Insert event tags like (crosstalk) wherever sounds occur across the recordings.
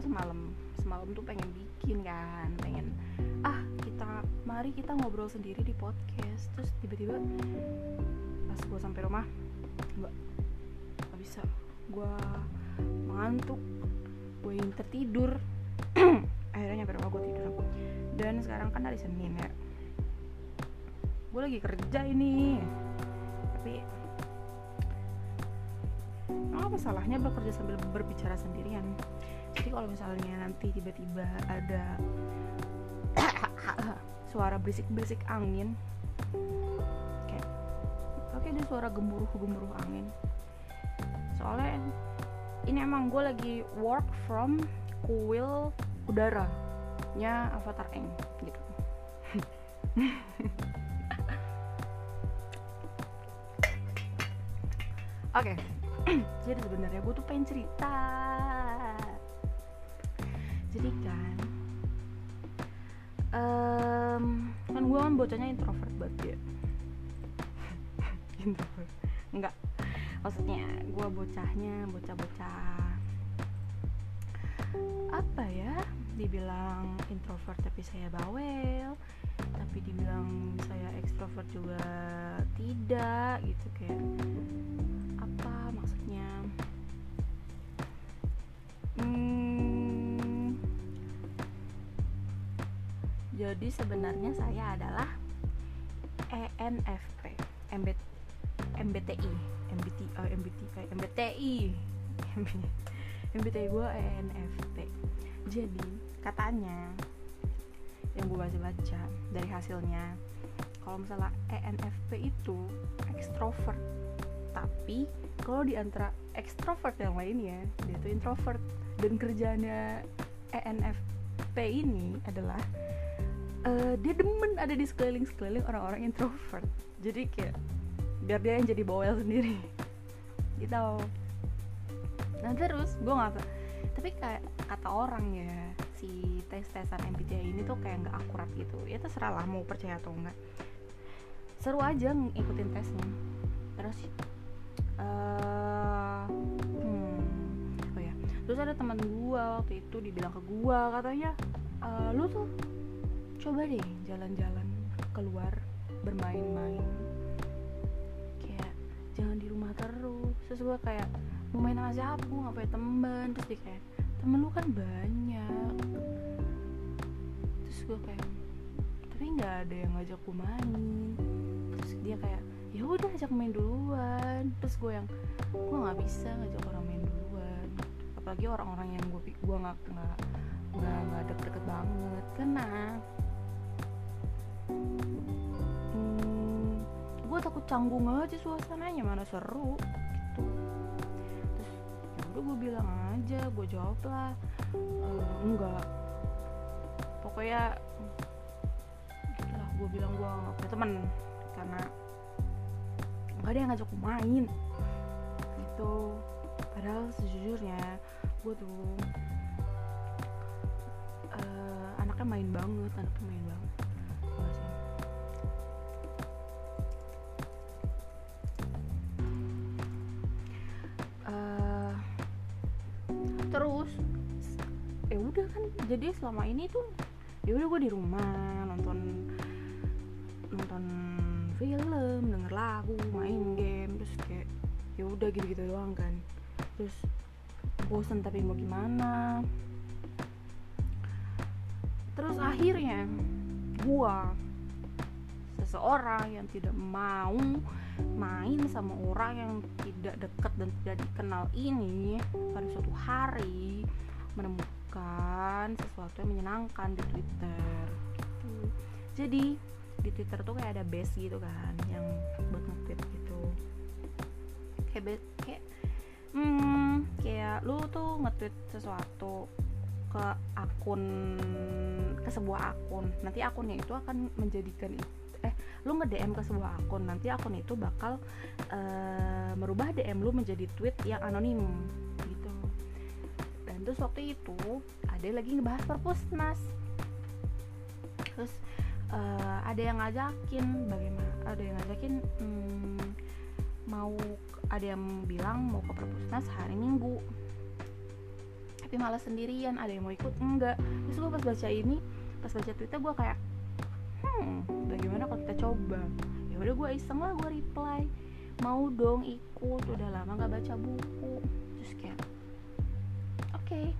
semalam semalam tuh pengen bikin kan pengen ah kita mari kita ngobrol sendiri di podcast. Terus tiba-tiba pas gue sampai rumah nggak nggak bisa. Gue mengantuk gue ingin tertidur. (clears throat) Akhirnya nyampe rumah gue tidur. Dan sekarang kan hari Senin ya. Gue lagi kerja ini. Tapi apa salahnya bekerja sambil berbicara sendirian jadi kalau misalnya nanti tiba-tiba ada (coughs) suara berisik-berisik angin oke ada suara gemuruh-gemuruh angin soalnya ini emang gue lagi work from kuil udara nya Avatar Eng gitu (laughs) Oke, (coughs) jadi sebenarnya gue tuh pengen cerita. Jadi kan, um, kan gue kan bocahnya introvert banget ya. (laughs) introvert, enggak. Maksudnya gue bocahnya bocah-bocah apa ya? Dibilang introvert tapi saya bawel, tapi dibilang saya ekstrovert juga tidak gitu kayak jadi sebenarnya saya adalah ENFP MB, MBTI MBTI oh, MBTI MBTI (laughs) MBTI gue ENFP jadi katanya yang gue baca-baca dari hasilnya kalau misalnya ENFP itu ekstrovert tapi kalau di antara ekstrovert yang lainnya dia itu introvert. Dan kerjanya ENFP ini adalah uh, dia demen ada di sekeliling sekeliling orang-orang introvert. Jadi kayak biar dia yang jadi bawel sendiri. (laughs) Gitu. Nah terus gue nggak tapi kayak kata orang ya si tes tesan MBTI ini tuh kayak nggak akurat gitu. Ya terserah lah mau percaya atau enggak seru aja ngikutin tesnya. Terus uh, oh ya. Terus ada teman gua waktu itu dibilang ke gua katanya uh, lu tuh coba deh jalan-jalan keluar bermain-main. Kayak jangan di rumah terus. Terus gua kayak mau main sama siapa? Gue gak punya teman terus dia kayak temen lu kan banyak. Terus gue kayak tapi nggak ada yang ngajak gue main. Terus dia kayak ya udah ajak main duluan. Terus gue yang gue nggak bisa ngajak orang main duluan. Apalagi orang-orang yang gue gue nggak nggak nggak deket-deket banget. Karena hmm, gue takut canggung aja suasananya mana seru gitu. Terus ya udah gue bilang aja gue jawab lah. E, enggak. Pokoknya lah gue bilang gue gak punya temen karena nggak ada yang ngajak gue main gitu. Padahal sejujurnya gue tuh uh, anaknya main banget anaknya main banget udah kan jadi selama ini tuh ya udah gue di rumah nonton nonton film denger lagu main game terus kayak ya udah gitu gitu doang kan. Terus bosen tapi mau gimana? Terus akhirnya gua seseorang yang tidak mau main sama orang yang tidak dekat dan tidak dikenal ini pada suatu hari menemukan sesuatu yang menyenangkan di Twitter. Gitu. jadi di Twitter tuh kayak ada base gitu kan yang buat nge-tweet gitu. Kayak be- kayak hmm, kayak lu tuh nge-tweet sesuatu ke akun ke sebuah akun. Nanti akunnya itu akan menjadikan eh lu nge-DM ke sebuah akun. Nanti akun itu bakal uh, merubah DM lu menjadi tweet yang anonim dan terus waktu itu ada lagi ngebahas perpusnas. Terus uh, ada yang ngajakin bagaimana ada yang ngajakin hmm, mau ada yang bilang mau ke perpusnas hari minggu. Tapi malah sendirian ada yang mau ikut? Enggak. Terus gue pas baca ini pas baca twitter gue kayak hmm bagaimana kalau kita coba? Ya udah gue iseng lah gue reply. Mau dong ikut udah lama nggak baca buku. Terus kayak okay.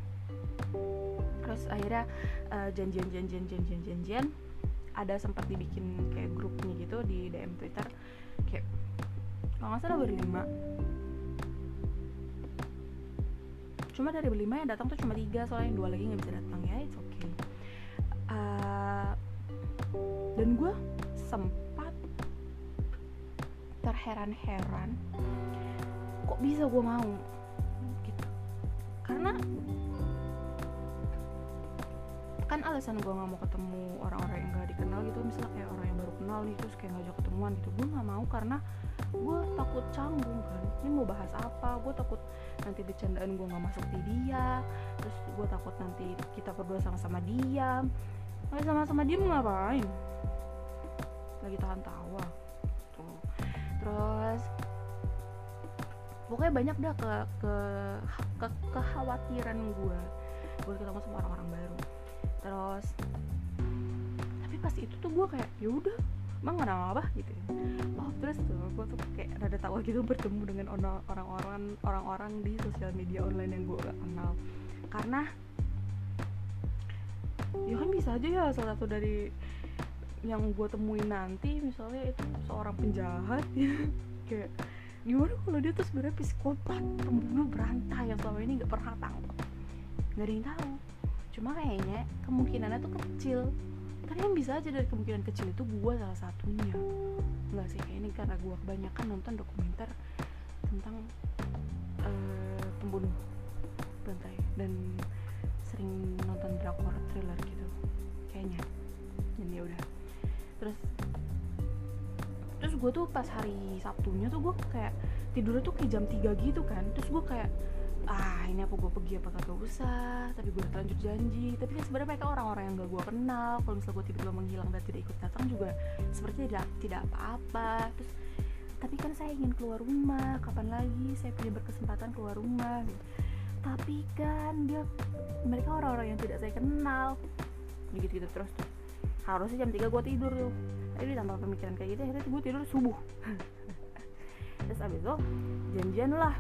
terus akhirnya uh, janjian janjian janjian janjian ada sempat dibikin kayak grupnya gitu di DM Twitter. Kayak kalau nggak salah berlima. Cuma dari berlima yang datang tuh cuma tiga soalnya yang dua lagi nggak bisa datang. Ya it's okay. Uh, dan gue sempat terheran-heran kok bisa gue mau karena kan alasan gue nggak mau ketemu orang-orang yang gak dikenal gitu misalnya kayak orang yang baru kenal nih terus kayak ngajak ketemuan gitu. Gue nggak mau karena gue takut canggung kan. Ini mau bahas apa? Gue takut nanti bercandaan gue nggak masuk di dia terus gue takut nanti kita berdua sama-sama diam. Lagi sama-sama diam ngapain? Lagi tahan tawa tuh terus pokoknya banyak dah ke ke, ke kekhawatiran gue buat ketemu sama orang-orang baru. Terus tapi pas itu tuh gue kayak ya udah emang gak apa gitu oh terus tuh gue tuh kayak rada tawa gitu bertemu dengan orang-orang orang-orang di sosial media online yang gue gak kenal. Karena ya kan bisa aja ya salah satu dari yang gue temuin nanti misalnya itu seorang penjahat ya (laughs) kayak gimana kalau dia tuh sebenarnya psikopat pembunuh berantai yang selama ini nggak pernah tangkap nggak ada yang tahu. Cuma kayaknya kemungkinannya tuh kecil. Tapi yang bisa aja dari kemungkinan kecil itu gue salah satunya. Nggak sih kayak ini karena gue kebanyakan nonton dokumenter tentang uh, pembunuh berantai dan sering nonton drakor thriller gitu. Kayaknya. Jadi ya udah. Terus terus gue tuh pas hari Sabtunya tuh gue kayak tidurnya tuh kayak jam 3 gitu kan. Terus gue kayak ah ini apa gue pergi apa kagak usah. Tapi gue terlanjur janji. Tapi kan sebenarnya mereka orang-orang yang gak gue kenal. Kalau misalnya gue tiba-tiba menghilang dan tidak ikut datang juga seperti tidak tidak apa-apa. Terus tapi kan saya ingin keluar rumah. Kapan lagi saya punya berkesempatan keluar rumah? Gitu. tapi kan dia mereka orang-orang yang tidak saya kenal. Gitu gitu terus tuh. Harusnya jam 3 gue tidur tuh tapi ditambah pemikiran kayak gitu akhirnya gue tidur subuh. (laughs) Terus abis itu janjian lah.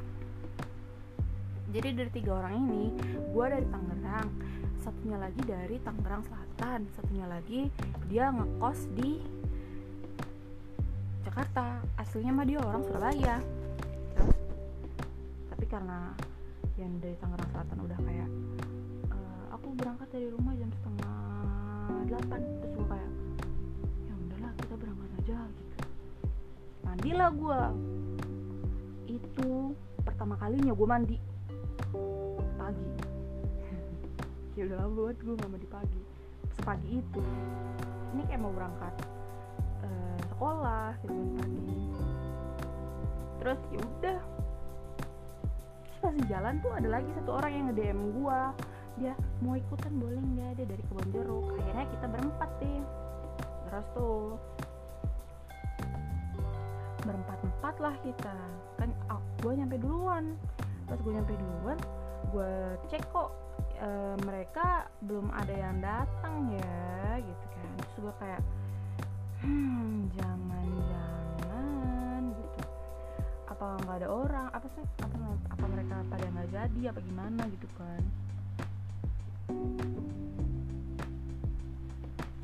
Jadi dari tiga orang ini gue dari Tangerang. Satunya lagi dari Tangerang Selatan. Satunya lagi dia ngekos di Jakarta. Aslinya mah dia orang Surabaya. Terus tapi karena yang dari Tangerang Selatan udah kayak e, aku berangkat dari rumah jam setengah delapan. Terus gue kayak aja gitu. Mandilah gue itu pertama kalinya gue mandi. Pagi. (laughs) Ya udah lama banget gue gak mandi pagi. Sepagi itu ini kayak mau berangkat uh, sekolah gitu pagi. Terus ya udah. Pas di jalan tuh ada lagi satu orang yang nge DM gue dia mau ikutan boleh nggak? Dia dari kebun jeruk akhirnya kita berempat deh. Terus tuh berempat empat lah kita. Kan oh, gue nyampe duluan. Pas gue nyampe duluan gue cek kok e, mereka belum ada yang datang ya gitu kan. Terus gue kayak hmm jangan-jangan gitu. Apa nggak ada orang? Apa sih? Apa apa mereka pada nggak jadi? Apa gimana? Gitu kan.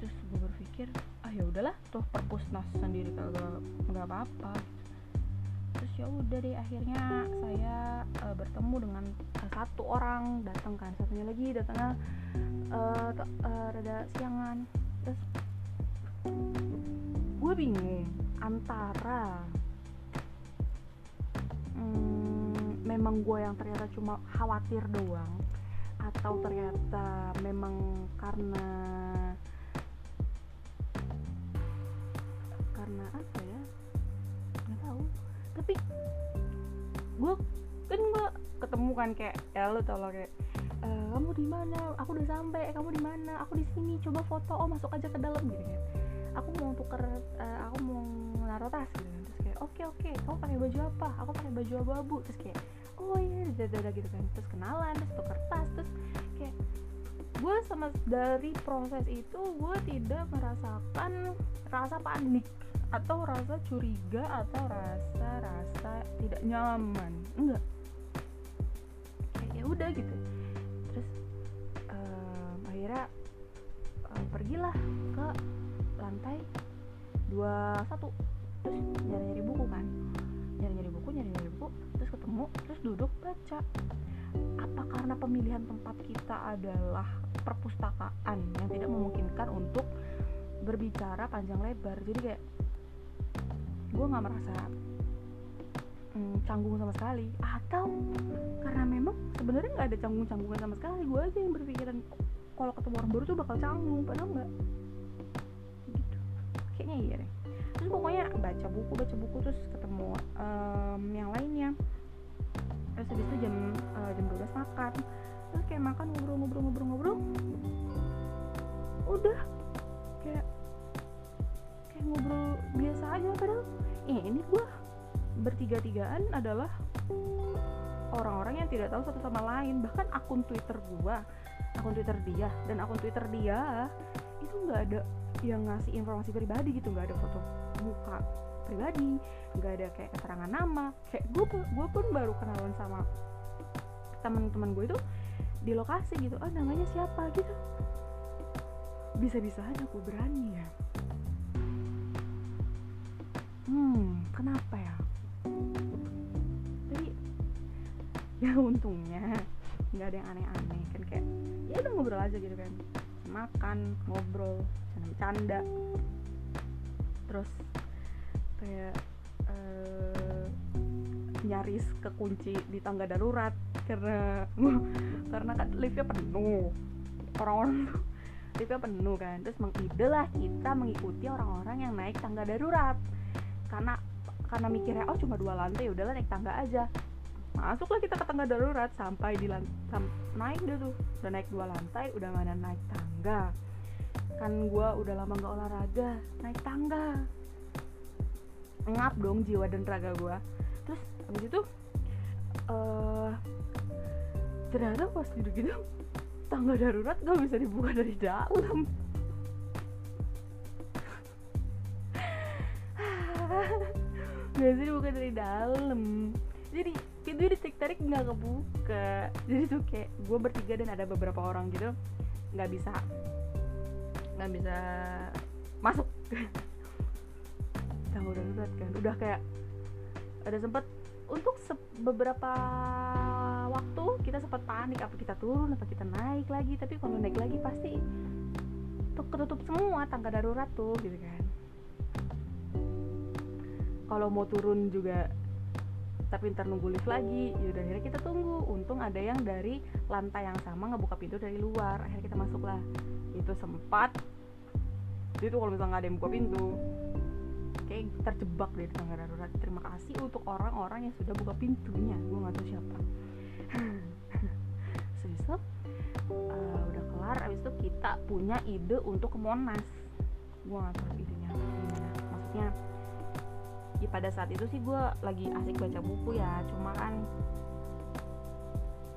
Terus gue berpikir ah ya udahlah tuh perpusnas sendiri kagak nggak apa-apa. Terus ya udah deh akhirnya saya uh, bertemu dengan uh, satu orang datang kan. Satunya lagi datangnya uh, uh, rada siangan. Terus gue bingung antara hmm, memang gue yang ternyata cuma khawatir doang atau ternyata memang karena karena apa ya? Nggak tahu. Tapi gue kan gue ketemu kan kayak ya lo tau lah kayak e, kamu di mana? Aku udah sampai kamu di mana? Aku di sini coba foto oh masuk aja ke dalam gitu kan aku mau tuker uh, aku mau naruh tas gitu kan. Terus kayak oke okay, oke okay. kamu pakai baju apa? Aku pakai baju abu-abu. Terus kayak oh iya dadah gitu kan. Terus kenalan terus tuker tas terus gue sama dari proses itu gue tidak merasakan rasa panik atau rasa curiga atau rasa rasa tidak nyaman? Enggak. Kayak ya udah gitu. Terus um, akhirnya um, pergilah ke lantai dua satu. Terus nyari nyari buku kan. Nyari nyari buku nyari nyari buku. Terus ketemu terus duduk baca. Apa karena pemilihan tempat kita adalah perpustakaan yang tidak memungkinkan untuk berbicara panjang lebar? Jadi kayak gue nggak merasa hmm, canggung sama sekali. Atau karena memang sebenarnya nggak ada canggung-canggungan sama sekali gue aja yang berpikiran kalau ketemu orang baru tuh bakal canggung padahal nggak. Gitu. Kayaknya iya deh. Terus pokoknya baca buku baca buku terus ketemu um, yang lainnya. Terus habis itu jam uh, jam 12 makan. Terus kayak makan ngobrol-ngobrol-ngobrol-ngobrol udah. Kayak kayak ngobrol biasa aja padahal. Eh, ini gue bertiga-tigaan adalah orang-orang yang tidak tahu satu sama lain. Bahkan akun twitter gue akun twitter dia dan akun twitter dia itu nggak ada yang ngasih informasi pribadi gitu. Nggak ada foto muka pribadi nggak ada kayak keterangan nama. Kayak gue gue pun baru kenalan sama teman-teman gue itu di lokasi gitu. Oh namanya siapa? Gitu. Bisa-bisa aja gue berani ya hmm kenapa ya? Tapi ya untungnya nggak ada yang aneh-aneh kan kayak ya udah ngobrol aja gitu kan. Makan ngobrol bercanda terus kayak uh, nyaris kekunci di tangga darurat karena (laughs) karena kan liftnya penuh. Orang-orang liftnya penuh kan. Terus mengide lah kita mengikuti orang-orang yang naik tangga darurat karena karena mikirnya oh cuma dua lantai udahlah naik tangga aja. Masuklah kita ke tangga darurat sampai di lantai naik deh tuh. Udah naik dua lantai udah mana naik tangga. Kan gue udah lama gak olahraga naik tangga. Ngap dong jiwa dan raga gue terus abis itu uh, ternyata pas gitu-gitu tangga darurat gak bisa dibuka dari dalam gak bisa dibuka dari dalam. Jadi pintu ditarik-tarik nggak kebuka. Jadi tuh kayak gue bertiga dan ada beberapa orang gitu nggak bisa nggak bisa masuk. Tangga darurat kan. Udah kayak ada sempat untuk beberapa waktu kita sempat panik apa kita turun apa kita naik lagi. Tapi kalau naik lagi pasti tuh ketutup semua tangga darurat tuh gitu kan kalau mau turun juga tapi ntar nunggu lift lagi. Yaudah akhirnya kita tunggu. Untung ada yang dari lantai yang sama ngebuka pintu dari luar. Akhirnya kita masuk lah itu sempat. Itu kalau misalnya nggak ada yang buka pintu kayak terjebak deh di tangga darurat. Terima kasih untuk orang-orang yang sudah buka pintunya. Gue nggak tahu siapa. (laughs) Itu uh, udah kelar. Abis itu kita punya ide untuk ke Monas. Gue nggak tahu idenya gimana. Maksudnya ya pada saat itu sih gue lagi asik baca buku ya. Cuma kan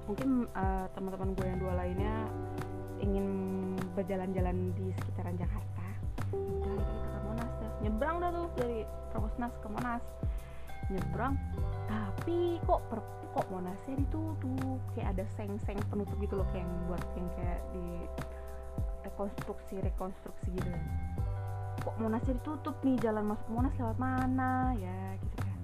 mungkin uh, teman-teman gue yang dua lainnya ingin berjalan-jalan di sekitaran Jakarta. Kita ke Monas nyebrang dah tuh dari Proposnas ke Monas. Nyebrang tapi kok per, kok Monasnya ditutup? Kayak ada seng-seng penutup gitu loh kayak yang buat yang kayak di rekonstruksi rekonstruksi gitu kok Monasnya ditutup nih jalan masuk Monas lewat mana? Ya gitu kan.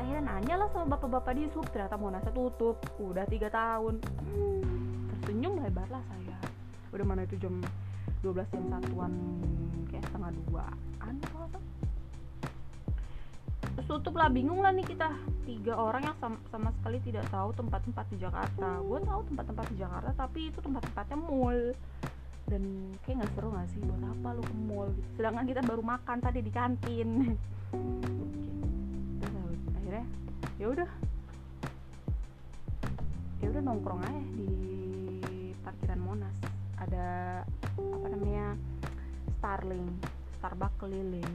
Akhirnya nanya lah sama bapak-bapak di sub ternyata Monasnya tutup. Udah tiga tahun. Hmm, tersenyum lebar lah saya. Udah mana itu jam 12 jam satuan kayak setengah duaan kalau apa. Terus tutup lah bingung lah nih kita. Tiga orang yang sama, sama sekali tidak tahu tempat-tempat di Jakarta. Gue tahu tempat-tempat di Jakarta tapi itu tempat-tempatnya mall dan kayak nggak seru nggak sih? Buat apa lu ke mall gitu? Sedangkan kita baru makan tadi di kantin. (laughs) Terus akhirnya ya udah. Ya udah nongkrong aja di parkiran Monas. Ada apa namanya Starling. Starbucks keliling.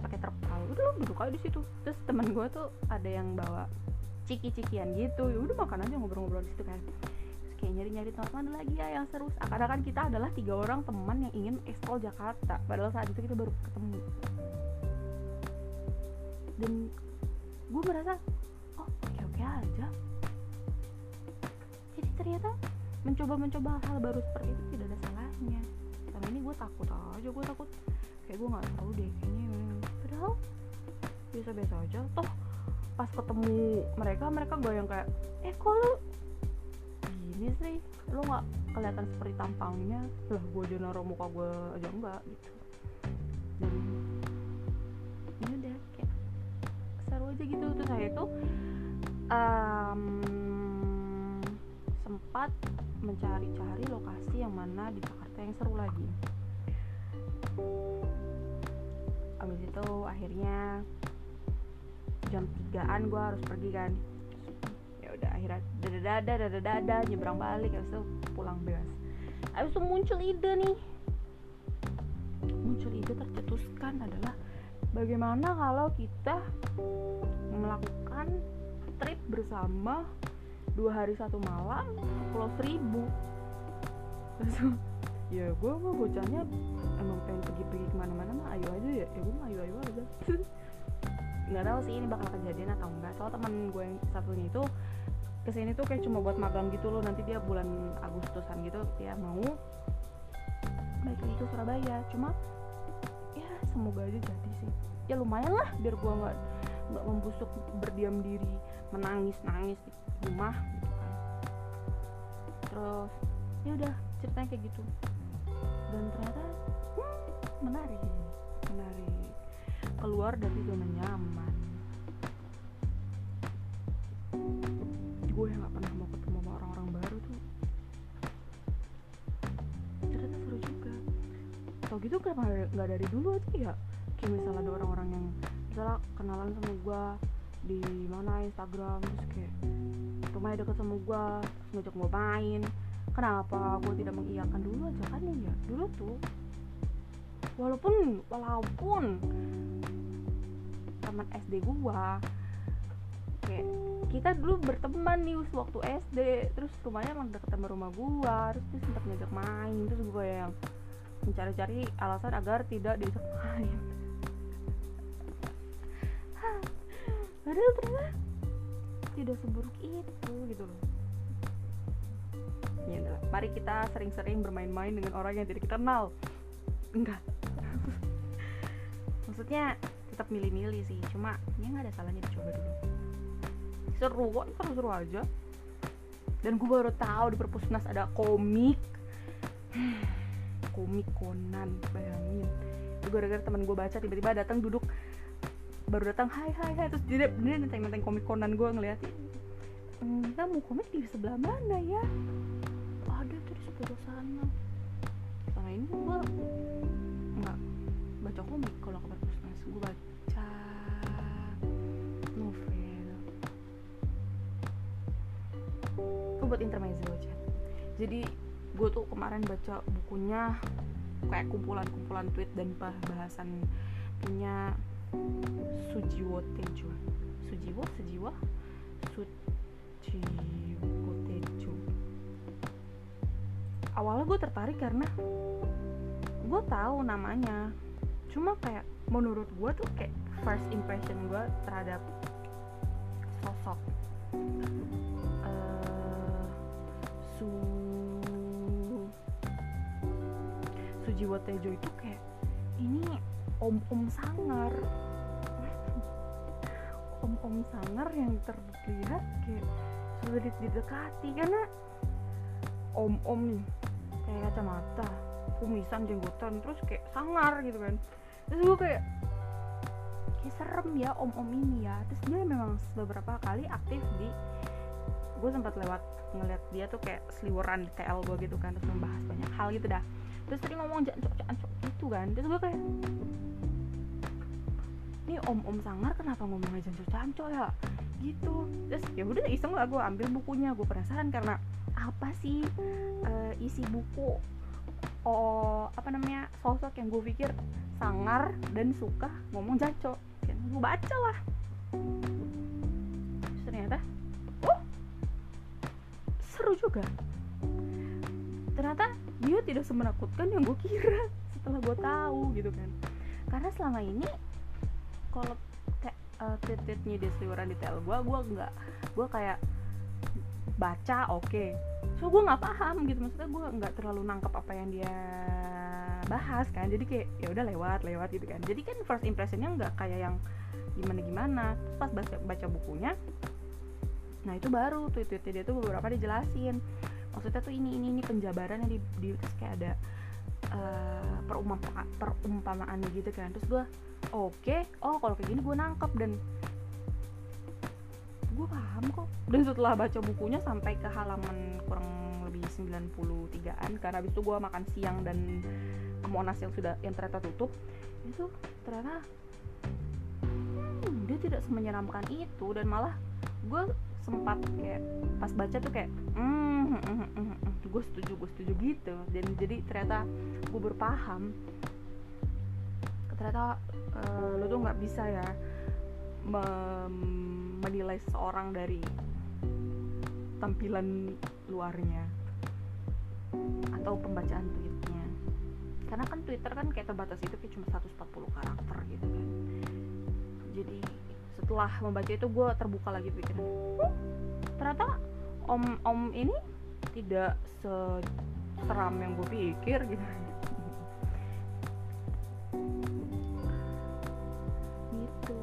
Pakai terpal udah lu duduk aja di situ. Terus teman gue tuh ada yang bawa ciki-cikian gitu. Ya udah makan aja ngobrol-ngobrol di situ kan kayak nyari-nyari tempat mana lagi ya yang seru. Karena kan kita adalah tiga orang teman yang ingin ekspor Jakarta. Padahal saat itu kita baru ketemu. Dan gue merasa oh oke oke aja. Jadi ternyata mencoba-mencoba hal baru seperti itu tidak ada salahnya. Selama ini gue takut aja gue takut. Kayak gue nggak tahu deh kayaknya padahal biasa-biasa aja. Toh pas ketemu mereka mereka gue yang kayak eh kok lu gini sih lu nggak kelihatan seperti tampangnya. Lah gue aja naruh muka gue aja enggak gitu. Dan ini ya udah kayak seru aja gitu. Terus saya itu um, sempat mencari-cari lokasi yang mana di Jakarta yang seru lagi. Abis itu akhirnya jam tigaan gue harus pergi kan udah akhirnya dada dada dada dada nyebrang balik habis itu pulang bebas. Habis itu muncul ide nih. Muncul ide tercetuskan adalah bagaimana kalau kita melakukan trip bersama dua hari satu malam Pulau Seribu. Ya gue mah bocahnya emang pengen pergi-pergi ke mana-mana mah ayo aja ya. Ya gue mah ayo ayo aja. (laughs) Nggak tahu sih ini bakal kejadian atau enggak. Soal teman gue yang satunya itu ke sini tuh kayak cuma buat magang gitu loh nanti dia bulan Agustusan gitu dia mau balik lagi ke Surabaya. Cuma ya semoga aja jadi sih. Ya lumayan lah biar gue nggak nggak membusuk berdiam diri menangis nangis di rumah gitu kan. Terus ya udah ceritanya kayak gitu. Dan ternyata hmm, menarik. Menarik. Keluar dari zona nyaman yang gak pernah mau ketemu sama orang-orang baru tuh. Ternyata seru juga. Tau gitu kenapa nggak dari dulu aja ya? Kayak misalnya ada orang-orang yang misalnya kenalan sama gue di mana Instagram terus kayak rumahnya deket sama gue ngajak gue main. Kenapa gue tidak mengiyakan dulu aja kan ya? Dulu tuh walaupun walaupun teman SD gua kayak kita dulu berteman nih waktu SD terus rumahnya emang deket sama rumah gua terus dia sempat ngajak main terus gua yang mencari-cari alasan agar tidak diajak main. (laughs) Padahal ternyata tidak seburuk itu gitu loh. Ya udah mari kita sering-sering bermain-main dengan orang yang tidak kita kenal enggak. (laughs) Maksudnya tetap milih-milih sih cuma ya nggak ada salahnya dicoba dulu seru kok seru-seru aja. Dan gue baru tahu di perpusnas ada komik. (sighs) Komik Conan bayangin. Itu gara-gara teman gue baca tiba-tiba datang duduk baru datang hai hai hai. Terus dia dia nenteng nenteng komik Conan gue ngeliatin enggak mau komik di sebelah mana ya? Ada tuh di sebelah sana. Sama ini gue nggak baca komik kalau ke perpusnas gue baca itu buat intermezzo aja jadi gue tuh kemarin baca bukunya kayak kumpulan-kumpulan tweet dan bahasan punya Sujiwo Tejo Sujiwo? Sujiwa? Sujiwo Tejo awalnya gue tertarik karena gue tahu namanya. Cuma kayak menurut gue tuh kayak first impression gue terhadap sosok su Sujiwo Tejo itu kayak ini om-om sangar. Om-om sangar yang terlihat kayak sulit didekati karena om-om nih kayak kacamata kumisan jenggotan terus kayak sangar gitu kan. Terus gue kayak kayak serem ya om-om ini ya. Terus dia memang beberapa kali aktif di gue sempat lewat ngeliat dia tuh kayak seliweran di TL gue gitu kan terus membahas banyak hal gitu dah. Terus tadi ngomong jancok jancok gitu kan terus gue kayak ini om-om sangar kenapa ngomongnya jancok jancok ya? Gitu. Terus ya udah iseng lah gue ambil bukunya. Gue penasaran karena apa sih uh, isi buku oh apa namanya sosok yang gue pikir sangar dan suka ngomong jancok. Gue baca lah. Terus ternyata seru juga. Ternyata dia tidak semenakutkan yang gue kira setelah gue tahu gitu kan. Karena selama ini kalau kayak uh, tweet-tweetnya dia seliweran detail gue gue nggak gue kayak baca oke. Okay. so gue nggak paham gitu. Maksudnya gue nggak terlalu nangkep apa yang dia bahas kan. Jadi kayak ya udah lewat lewat gitu kan. Jadi kan first impressionnya nggak kayak yang gimana gimana pas baca baca bukunya nah itu baru tweet tweetnya dia tuh beberapa dijelasin. Maksudnya tuh ini ini ini penjabaran yang di, di terus kayak ada uh, perumpama, perumpamaannya gitu kan. Terus gue oke okay, oh kalau kayak gini gue nangkep dan gue paham kok. Dan setelah baca bukunya sampai ke halaman kurang lebih 93an karena habis itu gue makan siang dan monas yang sudah yang ternyata tutup itu ternyata hmm, dia tidak semenyeramkan itu. Dan malah gue sempat kayak pas baca tuh kayak mm, mm, mm, mm, mm, gue setuju gue setuju gitu. Dan jadi ternyata gue berpaham ternyata uh, lo tuh nggak bisa ya menilai seorang dari tampilan luarnya atau pembacaan tweetnya. Karena kan Twitter kan kayak terbatas itu kayak cuma 140 karakter gitu kan. Jadi setelah membaca itu gue terbuka lagi pikiran hmm, ternyata om om ini tidak seram yang gue pikir gitu. Gitu.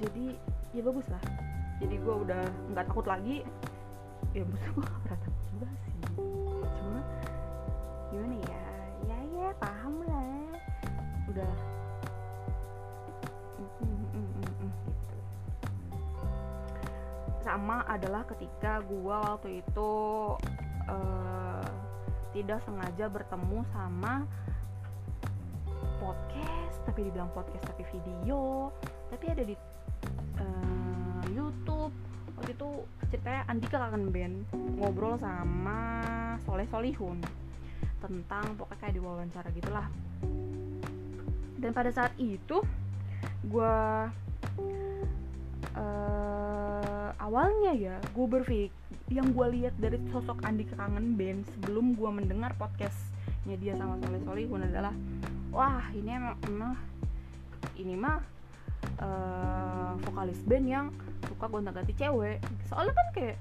Jadi ya bagus lah jadi gue udah nggak takut lagi. Ya maksud gue nggak takut juga sih. Cuma gimana ya? Ya ya paham lah. Udah sama adalah ketika gue waktu itu uh, tidak sengaja bertemu sama podcast tapi dibilang podcast tapi video tapi ada di uh, YouTube. Waktu itu ceritanya Andika kangen band ngobrol sama Soleh Solihun tentang pokoknya kayak diwawancara gitulah. Dan pada saat itu gue uh, awalnya ya gue berpikir yang gue lihat dari sosok Andika kangen band sebelum gue mendengar podcastnya dia sama Soleh Solihun adalah wah ini emang, emang ini mah uh, vokalis band yang suka gonta-ganti cewek. Soalnya kan kayak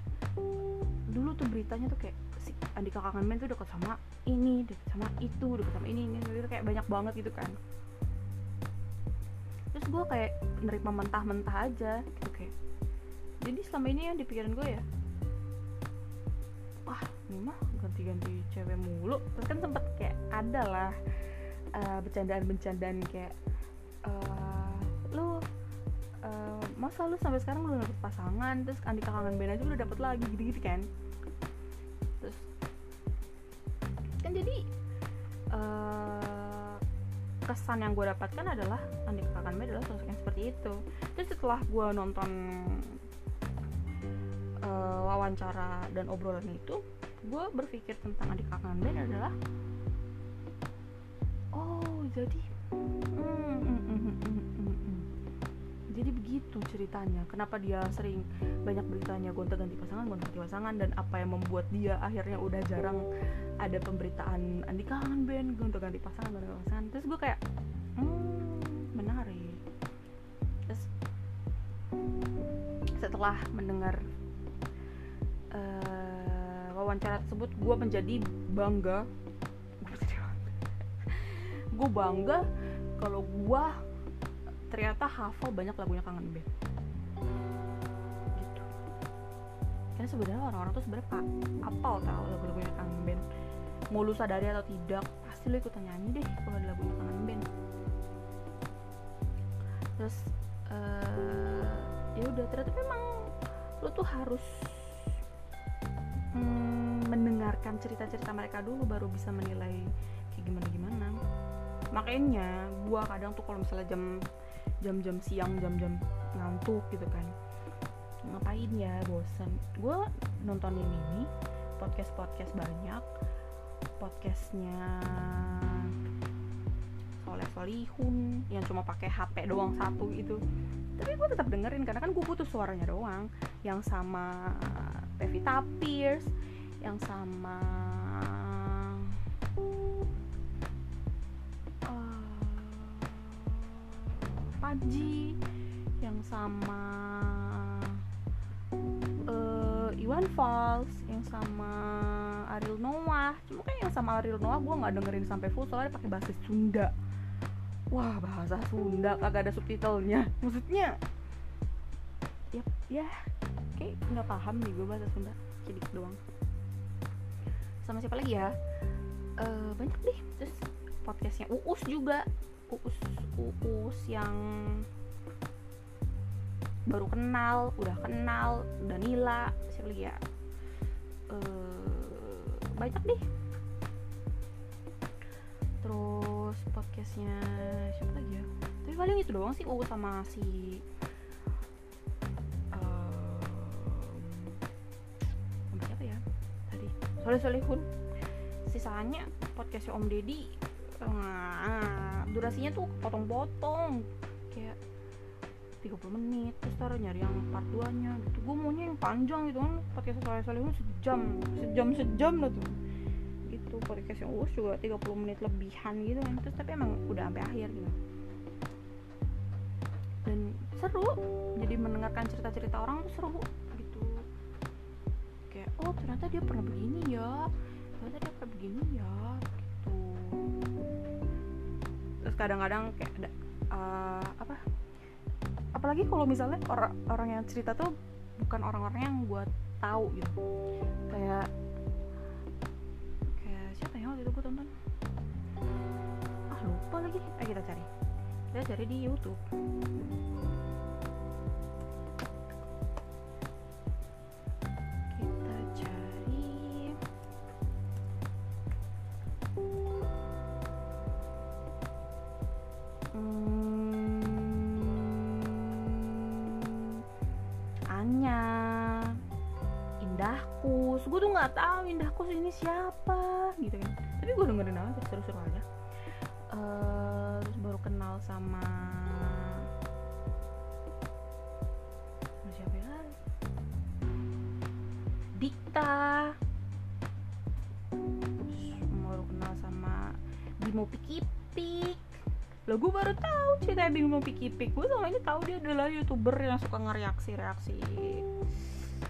dulu tuh beritanya tuh kayak si Andika Kangen Band tuh deket sama ini deket sama itu deket sama ini ini itu kayak banyak banget gitu kan. Terus gue kayak nerima mentah-mentah aja gitu kayak jadi selama ini yang dipikirin gue ya wah ini mah ganti-ganti cewek mulu. Terus kan sempet kayak ada lah uh, bercandaan-bercandaan kayak uh, lu uh, masa lu sampai sekarang belum dapet pasangan? Terus Andika kangen band aja udah dapet lagi gitu-gitu kan. Terus kan jadi uh, kesan yang gue dapatkan adalah Andika band adalah sosok yang seperti itu. Terus setelah gue nonton uh, wawancara dan obrolan itu gue berpikir tentang Andika kangen band adalah oh jadi hmm, hmm, hmm, jadi begitu ceritanya kenapa dia sering banyak beritanya gonta ganti pasangan gonta ganti pasangan dan apa yang membuat dia akhirnya udah jarang ada pemberitaan Andika kangen band gonta ganti pasangan gonta ganti pasangan. Terus gue kayak hmm menarik. Terus setelah mendengar uh, wawancara tersebut gue menjadi bangga. (laughs) Gue bangga kalau gue ternyata hafal banyak lagunya kangen band gitu. Karena sebenarnya orang-orang tuh sebenarnya apal tau lagu-lagunya kangen band mau lu sadari atau tidak pasti lu ikutan nyanyi deh kalau ada lagunya kangen band terus uh, ya udah ternyata memang lu tuh harus mm, mendengarkan cerita-cerita mereka dulu baru bisa menilai kayak gimana gimana. Makanya gua kadang tuh kalau misalnya jam jam-jam siang jam-jam ngantuk gitu kan ngapain ya bosan gue nontonin ini podcast podcast banyak podcastnya Soleh Solihun yang cuma pakai HP doang satu itu tapi gue tetap dengerin karena kan gue butuh suaranya doang yang sama Pevita Pierce yang sama eh, uh, Paji yang sama uh, Iwan Fals yang sama Ariel Noah. Cuma kan yang sama Ariel Noah gue nggak dengerin sampai full soalnya pakai bahasa Sunda. Wah bahasa Sunda kagak ada subtitlenya. Maksudnya ya yep, ya yeah kayak nggak paham nih gue bahasa Sunda. Sedikit doang. Sama siapa lagi ya? Uh, banyak deh. Terus podcastnya Uus juga. Uus Uus yang baru kenal udah kenal Danila siapa lagi ya? Uh, banyak deh. Terus podcastnya siapa lagi ya? Tapi paling itu doang sih Uus sama si Soleh Solihun sisanya podcastnya Om Deddy nah, durasinya tuh potong-potong kayak 30 menit terus taruh nyari yang part 2 nya gitu. Gue maunya yang panjang gitu kan podcast Soleh Solihun sejam sejam sejam lah tuh. Gitu podcast yang Uus juga 30 menit lebihan gitu kan terus tapi emang udah sampai akhir gitu. Dan seru jadi mendengarkan cerita-cerita orang tuh seru oh ternyata dia pernah begini ya. Ternyata dia pernah begini ya gitu. Terus kadang-kadang kayak ada uh, apa? Apalagi kalau misalnya orang orang yang cerita tuh bukan orang-orang yang gue tahu gitu. Kayak kayak siapa ya waktu itu gue tonton? Ah lupa lagi. Eh kita cari. Kita cari di YouTube Indahkus ini siapa? Gitu kan. Tapi gue dengerin aja seru-seru aja. Uh, terus baru kenal sama siapa ya? Dikta. Terus baru kenal sama Bimo Pikipik. Lo gue baru tahu cerita Bimo Pikipik. Gue selama ini tahu dia adalah youtuber yang suka ngereaksi-reaksi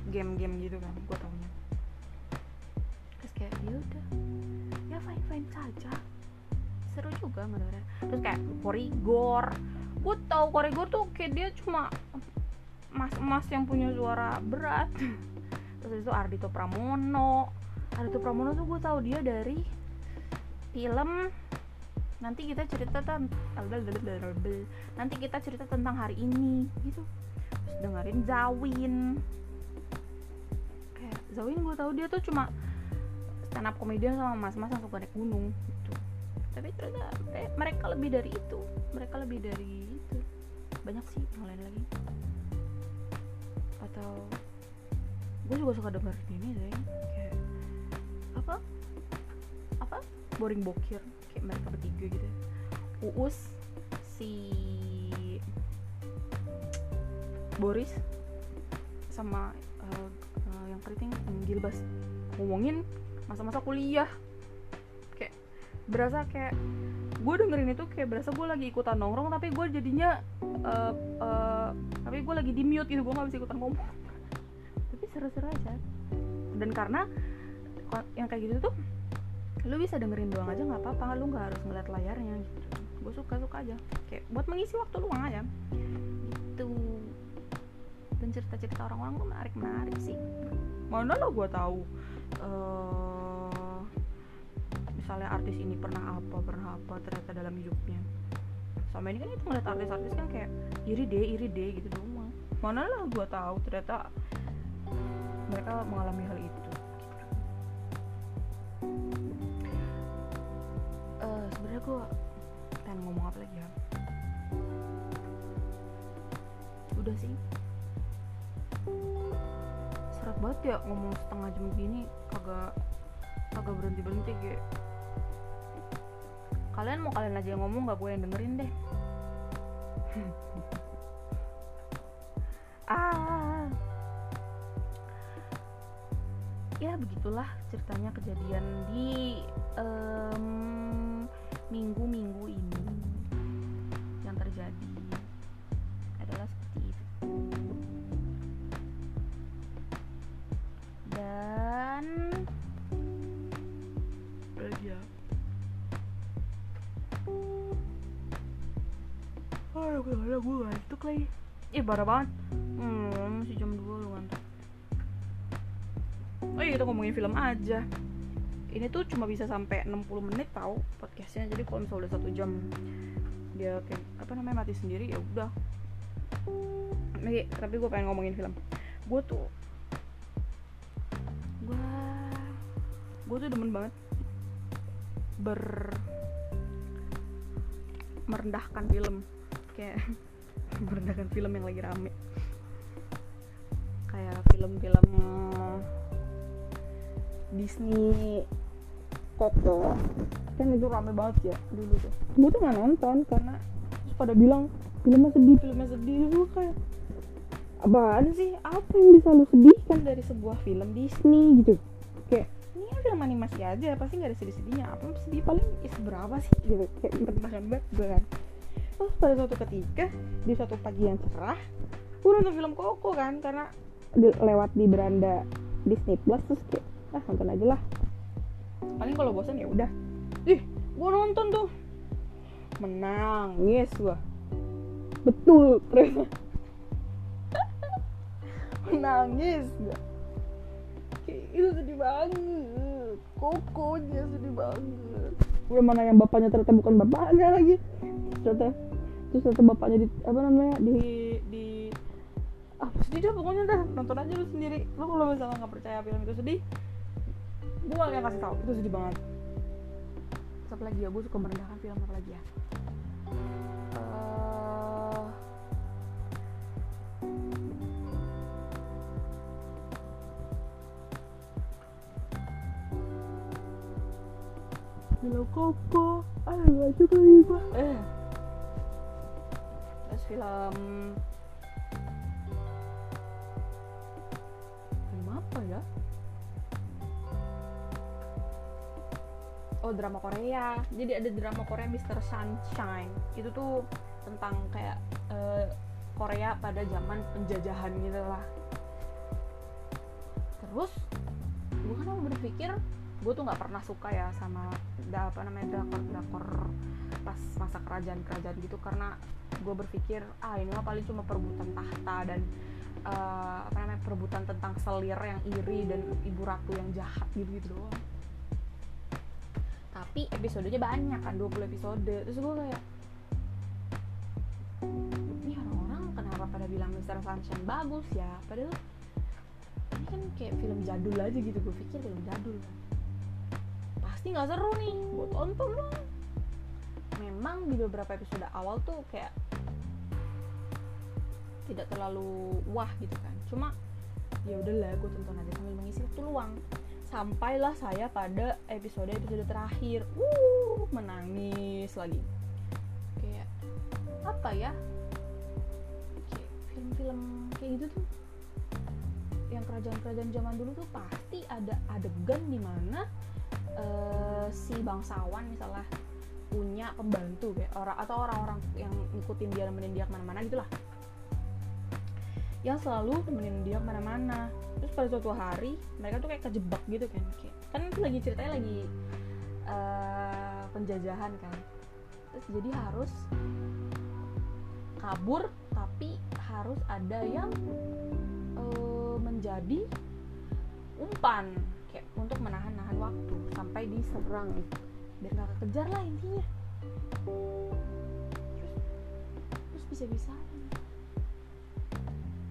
game-game gitu kan gue tahunya ya udah. Ya fine fine saja. Seru juga menurutnya. Terus kayak korigor. Gue tau korigor tuh kayak dia cuma mas mas yang punya suara berat. (laughs) Terus itu Ardito Pramono. Ardito Pramono tuh gue tau dia dari film nanti kita cerita tentang nanti kita cerita tentang hari ini gitu. Terus dengerin Zawin. Kayak Zawin gue tau dia tuh cuma stand up komedian sama mas-mas yang suka naik gunung gitu. Tapi ternyata eh, mereka lebih dari itu. Mereka lebih dari itu. Banyak sih yang lain lagi. Atau gue juga suka denger ini deh kayak apa apa boring bokir kayak mereka bertiga gitu. Uus si Boris sama uh, uh, yang keriting Gilbas. Ngomongin masa-masa kuliah. Kayak berasa kayak gue dengerin itu kayak berasa gue lagi ikutan nongkrong tapi gue jadinya uh, uh, tapi gue lagi di mute gitu gue gak bisa ikutan ngomong. (laughs) Tapi seru-seru aja. Dan karena yang kayak gitu tuh lu bisa dengerin doang aja nggak apa-apa. Lu nggak harus ngeliat layarnya gitu. Gue suka suka aja. Kayak buat mengisi waktu luang aja. Gitu. Dan cerita-cerita orang-orang tuh menarik menarik sih. Mana lo gue tahu uh, misalnya artis ini pernah apa pernah apa ternyata dalam hidupnya. Sama ini kan itu ngeliat artis-artis kan kayak iri deh iri deh gitu doang mana lah gue tahu ternyata mereka mengalami hal itu. Uh, sebenarnya gue pengen ngomong apa lagi ya? Udah sih. Seret banget ya ngomong setengah jam gini kagak kagak berhenti berhenti kayak kalian mau kalian aja yang ngomong gak gue yang dengerin deh. (laughs) Ah. Ya begitulah ceritanya kejadian di minggu-minggu um, ini Ih, banget. Hmm, masih jam 2 lu ngantuk Oh iya, kita ngomongin film aja. Ini tuh cuma bisa sampai 60 menit tau podcastnya Jadi kalau misalnya udah satu jam Dia kayak, apa namanya, mati sendiri ya udah. Nih, tapi gue pengen ngomongin film. Gue tuh Gue Gue tuh demen banget Ber merendahkan film. Kayak merendahkan film yang lagi rame. Kayak film-film Disney Coco. Kan itu rame banget ya dulu tuh. Gue tuh nggak nonton karena terus pada bilang filmnya sedih filmnya sedih. Gue kayak apaan sih? Apa yang bisa lu sedihkan dari sebuah film Disney? Gitu. Kayak ini kan film animasi aja pasti nggak ada sedih-sedihnya. Apa sedih? Paling is berapa sih? Gitu. Kayak merendahkan banget gue kan terus pada suatu ketika di suatu pagi yang cerah gue nonton film Coco kan karena di, lewat di beranda Disney Plus terus kayak ah nonton aja lah. Paling kalau bosan ya udah. Ih gue nonton tuh. Menangis gue betul ternyata (laughs) menangis gue kayak itu sedih banget. Kokonya sedih banget. Udah mana yang bapaknya ternyata bukan bapaknya lagi ternyata terus ternyata bapaknya di apa namanya? Di di apa sedih dah pokoknya dah. Nonton aja lu sendiri. Lu kalau misalnya nggak percaya film itu sedih gue gak akan kasih tau. Itu sedih banget. Apa lagi ya? Gue suka merendahkan film apa lagi ya? Eh, Film Koko Aduh gua Eh film Film apa ya? Oh drama Korea Jadi ada drama Korea Mr. Sunshine Itu tuh tentang kayak eh, Korea pada zaman penjajahan gitu lah Terus gue kan berpikir gue tuh nggak pernah suka ya sama da, apa namanya drakor drakor pas masa kerajaan kerajaan gitu. Karena gue berpikir ah ini mah paling cuma perebutan tahta dan eh, apa namanya perebutan tentang selir yang iri dan ibu ratu yang jahat gitu gitu doang. Tapi episodenya banyak kan 20 episode. Terus gue kayak ini orang-orang kenapa pada bilang Mr. Sunshine bagus ya? Padahal ini kan kayak film jadul aja gitu gue pikir film jadul pasti nggak seru nih gue tonton lah memang di beberapa episode awal tuh kayak tidak terlalu wah gitu kan. Cuma ya udahlah gue tonton aja sambil mengisi waktu luang. Sampailah saya pada episode episode terakhir. Uh menangis lagi. Kayak apa ya? Kayak film-film kayak gitu tuh. Yang kerajaan-kerajaan zaman dulu tuh pasti ada adegan di eh, si bangsawan misalnya punya pembantu kayak orang atau orang-orang yang ngikutin dia nemenin dia ke mana-mana gitulah. Yang selalu temenin dia ke mana-mana. Terus pada suatu hari mereka tuh kayak kejebak gitu kan kayak kan itu lagi ceritanya lagi eh, penjajahan kan. Terus jadi harus kabur tapi harus ada yang eh, menjadi umpan kayak untuk menahan-nahan waktu sampai diserang gitu. Biar nggak kekejar lah intinya. Terus bisa-bisa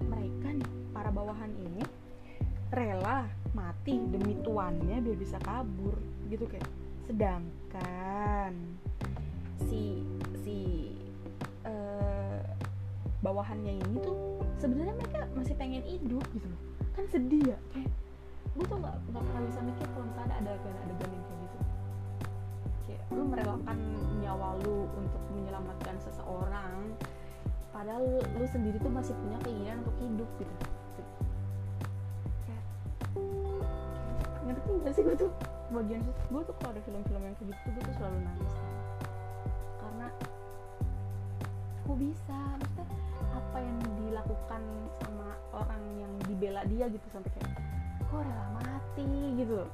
mereka nih para bawahan ini rela mati demi tuannya biar bisa kabur gitu kayak. Sedangkan si si eh, bawahannya ini tuh sebenarnya mereka masih pengen hidup gitu kan sedih ya kayak gue tuh nggak nggak pernah bisa mikir kalau misalnya ada adegan-adegan yang kayak gitu. Kayak lu merelakan nyawa lu untuk menyelamatkan seseorang padahal lu sendiri tuh masih punya keinginan untuk hidup gitu. Kayak ngerti gak sih gue tuh? Bagian gue tuh kalau ada film-film yang kayak gitu gue tuh selalu nangis. Karena kok bisa maksudnya apa yang dilakukan sama orang yang dibela dia gitu sampai kayak kok rela mati gitu.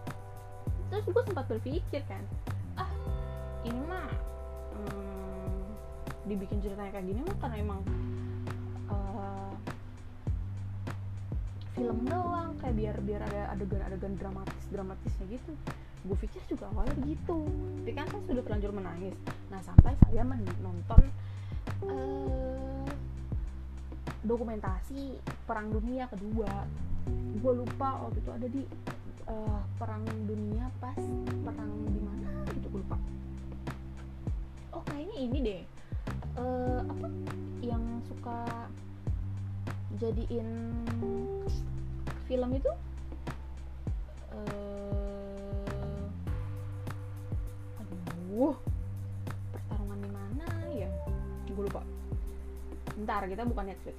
Terus gue sempat berpikir kan ini mah hmm, dibikin ceritanya kayak gini mah karena emang uh, film doang kayak biar biar ada adegan-adegan dramatis dramatisnya gitu. Gue pikir juga awalnya begitu. Tapi kan saya sudah terlanjur menangis. Nah sampai saya menonton uh, dokumentasi perang dunia kedua gue lupa waktu itu ada di uh, perang dunia pas perang di mana gitu gue lupa. Oh kayaknya ini deh. Uh, apa yang suka jadiin film itu? Uh, aduh pertarungan di mana ya? Gue lupa. Ntar kita bukan Netflix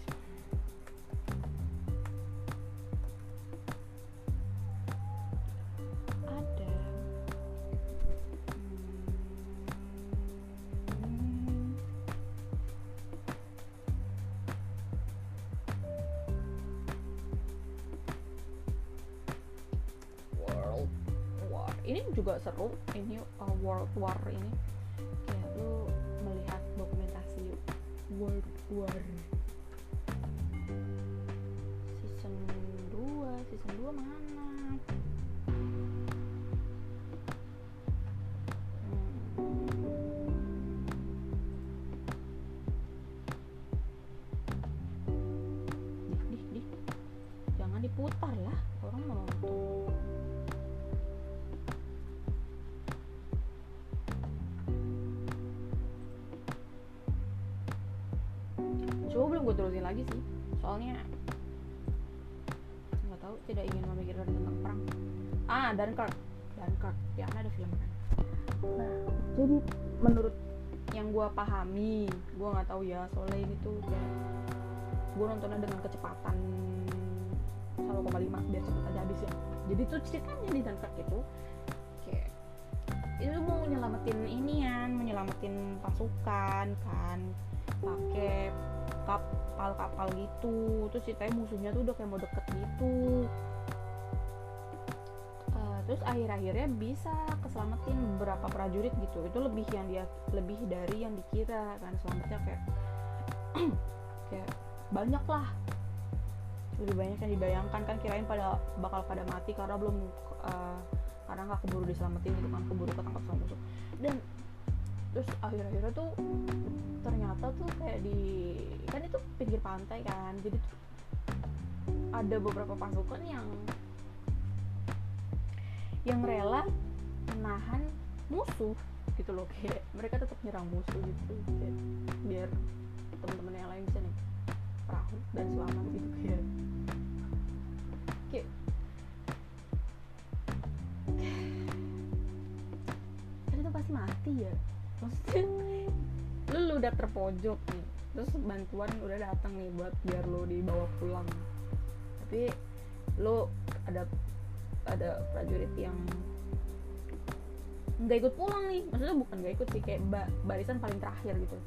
terusin lagi sih. Soalnya nggak tahu tidak ingin memikirkan tentang perang. Ah Dunkirk. Dunkirk. Ya ada film kan. Nah jadi menurut yang gue pahami gue nggak tahu ya soalnya ini tuh kayak gue nontonnya dengan kecepatan 1,5 biar cepet aja habis ya jadi tuh ceritanya di Dunkirk itu kayak itu mau nyelamatin inian menyelamatin pasukan kan pakai kapal-kapal gitu. Terus ceritanya musuhnya tuh udah kayak mau deket gitu. Uh, terus akhir-akhirnya bisa keselamatin beberapa prajurit gitu. Itu lebih yang dia lebih dari yang dikira kan selamatnya kayak (clears throat) kayak banyak lah. Lebih banyak yang dibayangkan. Kan kirain pada bakal pada mati karena belum uh, karena nggak keburu diselamatin gitu kan keburu ketangkap sama musuh. Dan terus akhir-akhirnya tuh ternyata tuh kayak di kan itu pinggir pantai kan jadi tuh ada beberapa pasukan yang yang rela menahan musuh gitu loh kayak mereka tetap nyerang musuh gitu kayak biar teman-teman yang lain bisa nih perahu dan selamat gitu kayak. Kayak (sighs) itu pasti mati ya maksudnya lu, udah terpojok nih. Terus bantuan udah datang nih buat biar lu dibawa pulang. Tapi lu ada ada prajurit yang nggak ikut pulang nih. Maksudnya bukan nggak ikut sih kayak ba barisan paling terakhir gitu.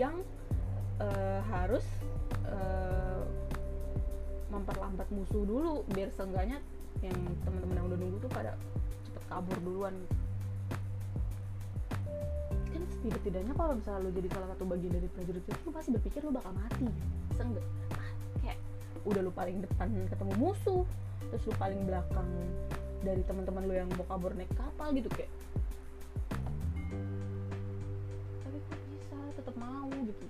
Yang uh, harus uh, memperlambat musuh dulu biar seenggaknya yang teman-teman yang udah nunggu tuh pada cepet kabur duluan. kan setidak-tidaknya kalau misalnya lo jadi salah satu bagian dari prajurit itu lo pasti berpikir lo bakal mati. Seenggak ah, kayak udah lo paling depan ketemu musuh terus lo paling belakang dari teman-teman lo yang mau kabur naik kapal gitu kayak tapi kok bisa? Tetap mau gitu.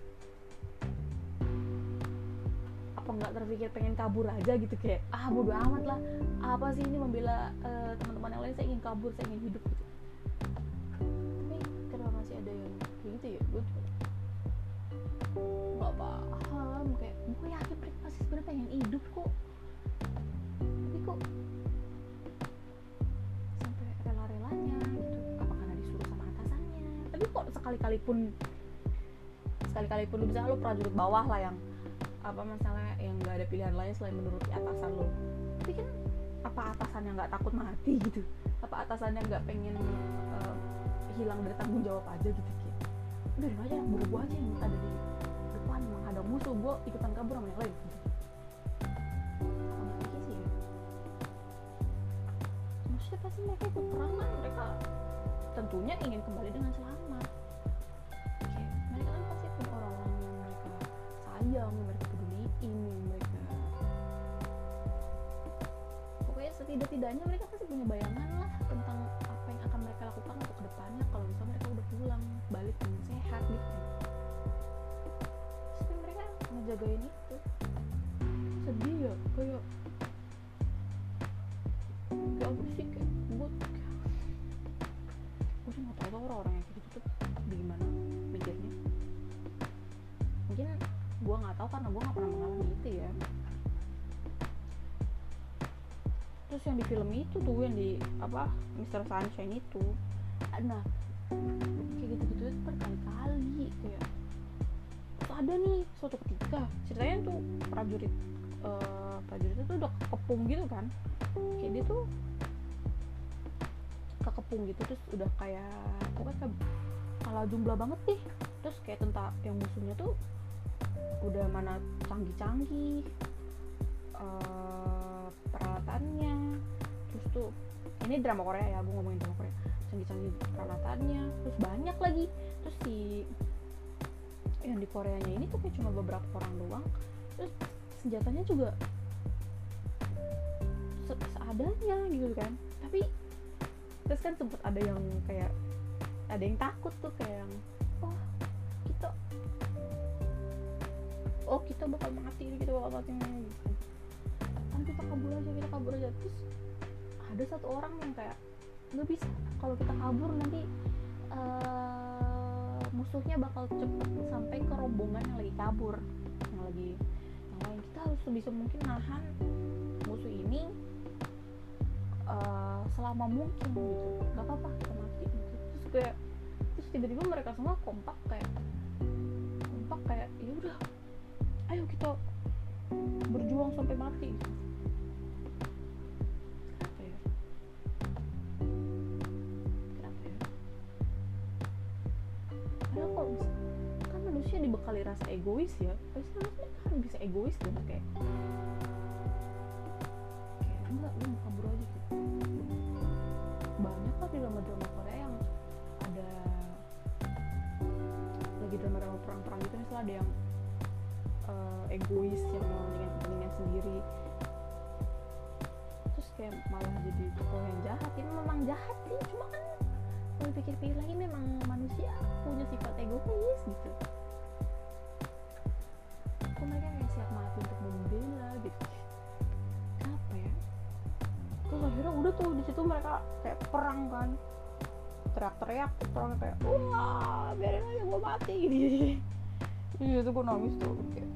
Apa nggak terpikir pengen kabur aja gitu kayak ah bodo amat lah. Apa sih ini membela uh, teman-teman yang lain? Saya ingin kabur saya ingin hidup. gitu gitu ya gue tuh nggak paham kayak gue yakin mereka pasti sebenarnya pengen hidup kok. Tapi kok sampai rela-relanya gitu apa karena disuruh sama atasannya? Tapi kok sekali-kali pun sekali-kali pun bisa lo prajurit bawah lah yang apa masalah yang nggak ada pilihan lain selain menuruti atasan lo tapi kan apa atasan yang nggak takut mati gitu? Apa atasan yang nggak pengen uh, hilang dari tanggung jawab aja gitu udah diem aja buru gue aja yang ada di depan ada musuh gue ikutan kabur sama yang lain. Sih ya? Maksudnya pasti mereka ikut perang kan? Mereka tentunya ingin kembali dengan selamat. Oke, mereka kan pasti punya orang-orang yang mereka sayang mereka peduliin mereka pokoknya setidak-tidaknya mereka pasti punya bayangan lah tentang apa yang akan mereka lakukan untuk ke depannya kalau misalnya mereka pulang balik dengan sehat gitu. Tapi mereka ngejagain itu. Sedih ya kayak kayak apa sih kayak gue gue sih nggak tuh orang-orang yang kayak gitu tuh gimana mikirnya. Mungkin gue nggak tahu karena gue nggak pernah mengalami itu ya. Terus yang di film itu tuh yang di apa Mr. Sunshine itu. Nah ada nih suatu ketika ceritanya tuh prajurit uh, prajurit itu udah kepung gitu kan. Kayak dia tuh kekepung gitu terus udah kayak pokoknya kayak kalah jumlah banget deh terus kayak tentang yang musuhnya tuh udah mana canggih-canggih uh, peralatannya. Terus tuh ini drama Korea ya gue ngomongin drama Korea. Canggih-canggih peralatannya terus banyak lagi. Terus si yang di Koreanya ini tuh kayak cuma beberapa orang doang. Terus senjatanya juga se seadanya gitu kan. Tapi terus kan sempet ada yang kayak ada yang takut tuh kayak yang oh kita oh kita bakal mati kita bakal mati gitu kan. Kan kita kabur aja kita kabur aja. Terus ada satu orang yang kayak nggak bisa kalau kita kabur nanti uh, musuhnya bakal cepet sampai ke rombongan yang lagi kabur yang lagi yang lain. Kita harus sebisa mungkin nahan musuh ini uh, selama mungkin gitu. Nggak apa-apa kita mati gitu. Terus kayak terus tiba-tiba mereka semua kompak kayak kompak kayak ya udah egois ya. Pasti manusia kan bisa egois dong kayak kayak enggak lu kabur aja gitu. Banyak kan drama-drama Korea yang ada lagi drama-drama perang-perang gitu misalnya ada yang uh, egois yang mau dengan kepentingan sendiri. Terus kayak malah jadi tokoh yang jahat. Ini memang jahat sih cuma kan kalau dipikir-pikir lagi memang manusia punya sifat egois gitu kok mereka kayak siap mati untuk membela gitu. Kenapa ya? Terus akhirnya udah tuh di situ mereka kayak perang kan. Teriak-teriak perang kayak wah biarin aja gue mati. (laughs) Gini iya tuh gue nangis tuh kayak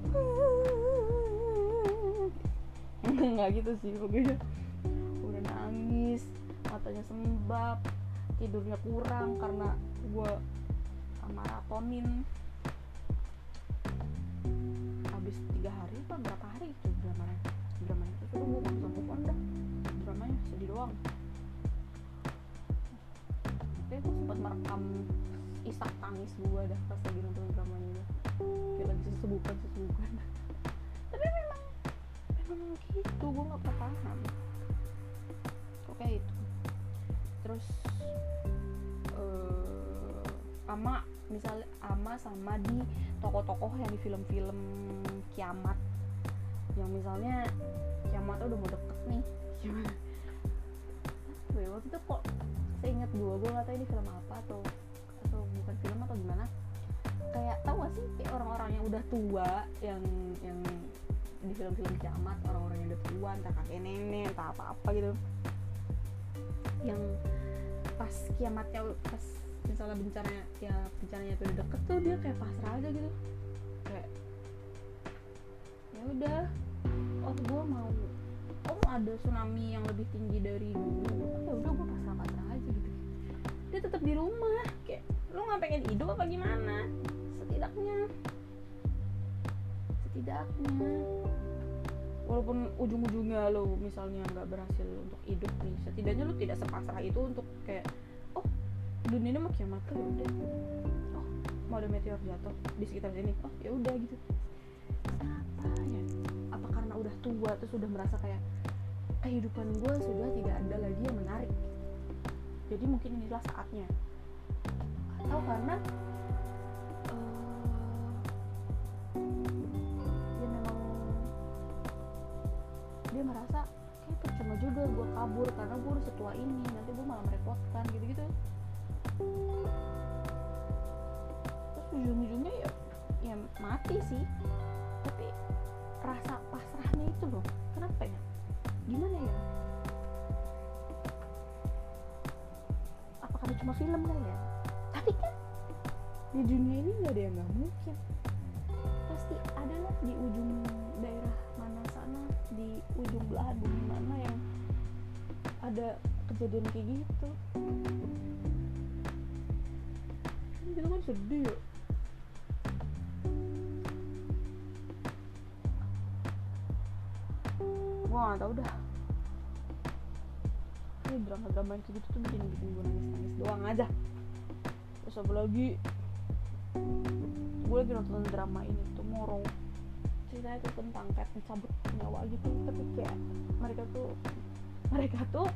(laughs) nggak gitu sih pokoknya. Udah nangis matanya sembab tidurnya kurang karena gue maratonin habis tiga hari apa berapa hari itu dramanya? Dramanya itu sudah gue bisa move dah. Dramanya sedih doang. Tapi gue sempat merekam isak tangis gue dah pas lagi nonton dramanya itu kayak lagi sesebukan sesebukan (laughs) tapi memang memang gitu gue nggak pernah paham. Kok kayak itu. Terus uh, ama misalnya ama sama di tokoh-tokoh yang di film-film kiamat. Yang misalnya kiamatnya udah mau deket nih. (laughs) Gimana ya, waktu itu kok saya inget gue gue nggak tahu ini film apa atau atau bukan film atau gimana. Kayak tahu gak sih kayak orang-orang yang udah tua yang yang di film-film kiamat orang-orang yang udah tua entah kakek nenek entah apa-apa gitu. Yang pas kiamatnya pas misalnya bencana ya bencananya udah deket tuh dia kayak pasrah aja gitu. Kayak ya udah oh gue mau oh ada tsunami yang lebih tinggi dari dulu. Ya udah gue pasrah pasrah aja gitu. Dia tetap di rumah kayak lu nggak pengen hidup apa gimana? Setidaknya setidaknya. Walaupun ujung-ujungnya lo misalnya nggak berhasil untuk hidup nih setidaknya lo tidak sepasrah itu untuk kayak dunia ini mau kiamat tuh ya udah. Oh mau ada meteor jatuh di sekitar sini. Oh ya udah gitu. Kenapa ya apa karena udah tua terus sudah merasa kayak kehidupan gue sudah tidak ada lagi yang menarik? Jadi mungkin inilah saatnya. Atau karena dia memang dia merasa kayak percuma juga gue kabur karena gue udah setua ini nanti gue malah merepotkan gitu gitu terus ujung-ujungnya ya ya mati sih. Tapi rasa pasrahnya itu loh kenapa ya? Gimana ya? Apa karena cuma film kali ya? Tapi kan di dunia ini nggak ada yang nggak mungkin. Pasti ada lah di ujung daerah mana sana di ujung belahan bumi mana yang ada kejadian kayak gitu gitu kan sedih. Ya gua nggak tau dah. Ini drama-drama yang kayak gitu tuh bikin bikin gue nangis-nangis doang aja. Terus apa lagi? Gue lagi nonton drama ini tuh Moro ceritanya tuh tentang kayak pencabut nyawa gitu tapi kayak mereka tuh mereka tuh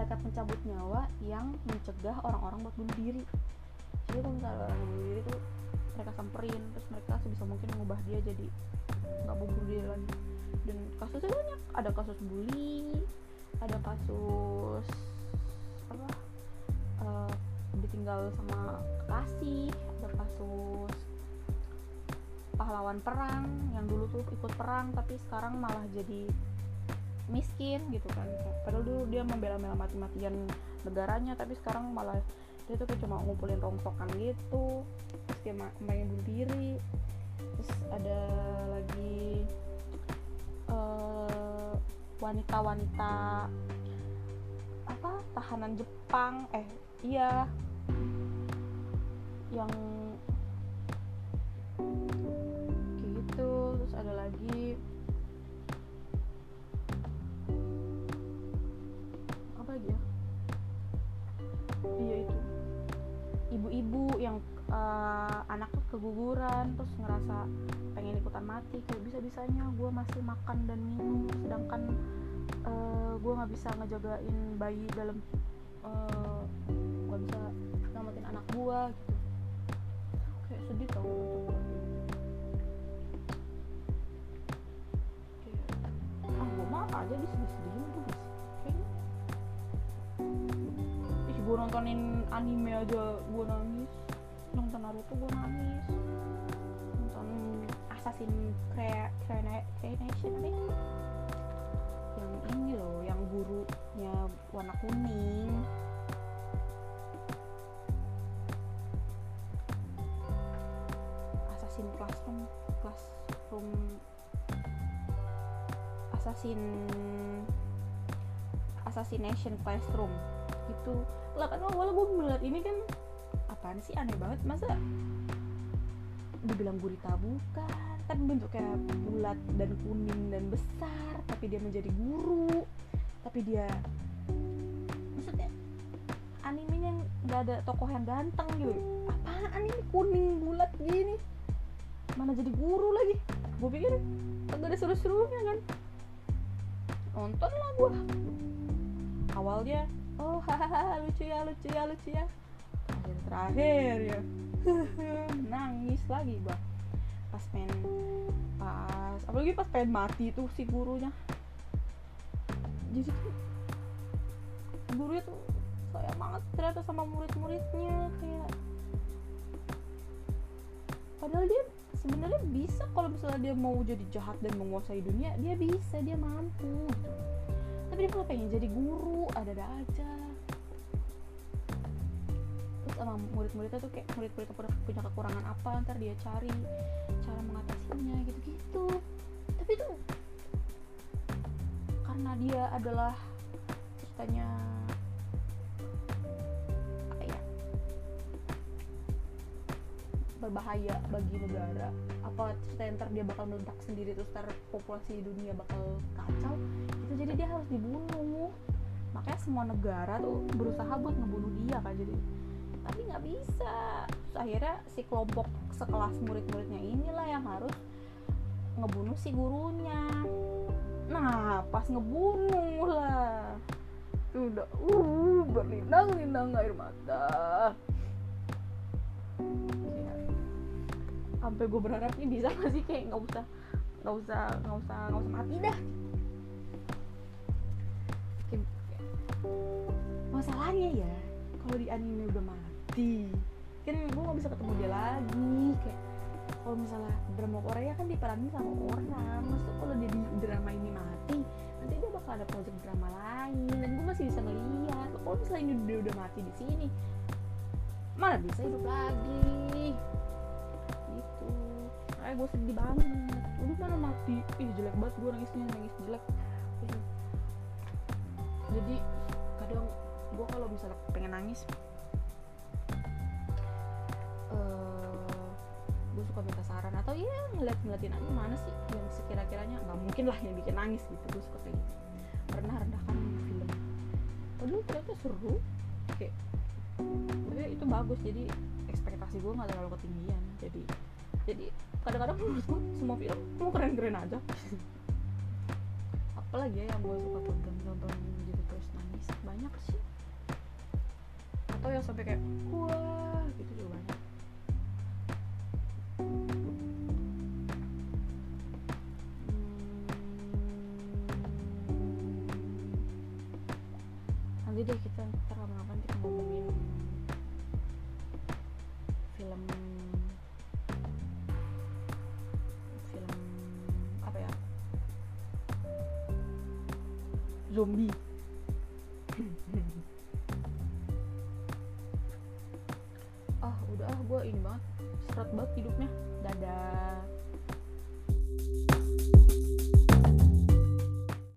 malaikat pencabut nyawa yang mencegah orang-orang buat bunuh diri. Jadi kalau misalnya orang bunuh diri tuh mereka samperin terus mereka sebisa mungkin mengubah dia jadi nggak mau bunuh diri lagi. Dan kasusnya banyak. Ada kasus bully ada kasus apa uh, ditinggal sama kekasih ada kasus pahlawan perang yang dulu tuh ikut perang tapi sekarang malah jadi miskin gitu kan. Padahal dulu dia membela-bela mati-matian negaranya tapi sekarang malah dia tuh kayak cuma ngumpulin rongsokan gitu. Terus dia main bunuh diri. Terus ada lagi uh, wanita-wanita apa tahanan Jepang. Eh iya. Yang gitu. Terus ada lagi iya itu. Ibu-ibu yang uh, anaknya keguguran terus ngerasa pengen ikutan mati kayak bisa-bisanya gue masih makan dan minum sedangkan uh, gue nggak bisa ngejagain bayi dalam uh, bisa nyelamatin anak gue gitu. Kayak sedih tau ah gue mah aja di gue nontonin anime aja gue nangis. Nonton Naruto gue nangis. Nonton Assassin Cre Creation apa ya? yang ini loh yang gurunya warna kuning. Assassin Classroom Classroom. Assassin Assassination Classroom. Gitu lah kan awalnya gue melihat ini kan apaan sih aneh banget. Masa dibilang gurita bukan? Kan bentuknya bulat dan kuning dan besar tapi dia menjadi guru. Tapi dia maksudnya animenya nggak ada tokoh yang ganteng gitu. Apaan ini kuning bulat gini? Mana jadi guru lagi? Gue pikir gak ada seru-serunya kan. Nonton lah gue awalnya oh hahaha lucu ya lucu ya lucu ya. Akhir terakhir ya. (laughs) Nangis lagi bang pas main pas apalagi pas pengen mati tuh si gurunya. Jadi tuh gurunya tuh sayang banget ternyata sama murid-muridnya kayak. Padahal dia sebenarnya bisa kalau misalnya dia mau jadi jahat dan menguasai dunia dia bisa dia mampu gitu tapi dia malah pengen jadi guru ada-ada aja. Terus sama murid-muridnya tuh kayak murid-murid punya kekurangan apa ntar dia cari cara mengatasinya gitu-gitu. Tapi tuh karena dia adalah ceritanya berbahaya bagi negara. Apa cerita yang ntar dia bakal meledak sendiri terus ntar populasi dunia bakal kacau itu jadi dia harus dibunuh. Makanya semua negara tuh berusaha buat ngebunuh dia kan jadi. Tapi nggak bisa. Terus akhirnya si kelompok sekelas murid-muridnya inilah yang harus ngebunuh si gurunya. Nah pas ngebunuh lah. Udah uh berlinang-linang air mata sampai gue berharap ini bisa gak sih? Kayak nggak usah nggak usah nggak usah nggak usah mati dah. Masalahnya ya kalau di anime udah mati kan gue nggak bisa ketemu dia lagi. Kayak kalau misalnya drama Korea kan diperanin sama orang maksud kalau dia di drama ini mati nanti dia bakal ada project drama lain dan gue masih bisa ngeliat kalau misalnya ini dia udah mati di sini mana bisa hidup lagi? Gitu. Kayak gue sedih banget. Udah mana mati? Ih jelek banget gue nangisnya nangis jelek. Jadi kadang gue kalau misalnya pengen nangis eh gue suka minta saran atau ya ngeliat ngeliatin aja mana sih yang sekira-kiranya nggak mungkin lah yang bikin nangis gitu gue suka kayak gitu. Pernah rendahkan film. Padahal ternyata seru. Kayak tapi itu bagus jadi ekspektasi gue nggak terlalu ketinggian. Jadi jadi kadang-kadang menurut gue semua film mau keren-keren aja. (laughs) Apalagi ya yang gue suka tonton tonton gitu terus nangis. Banyak sih. Atau yang sampai kayak wah gitu juga banyak. Hmm. nanti deh kita zombie. Ah udah ah gue ini banget. Seret banget hidupnya. Dadah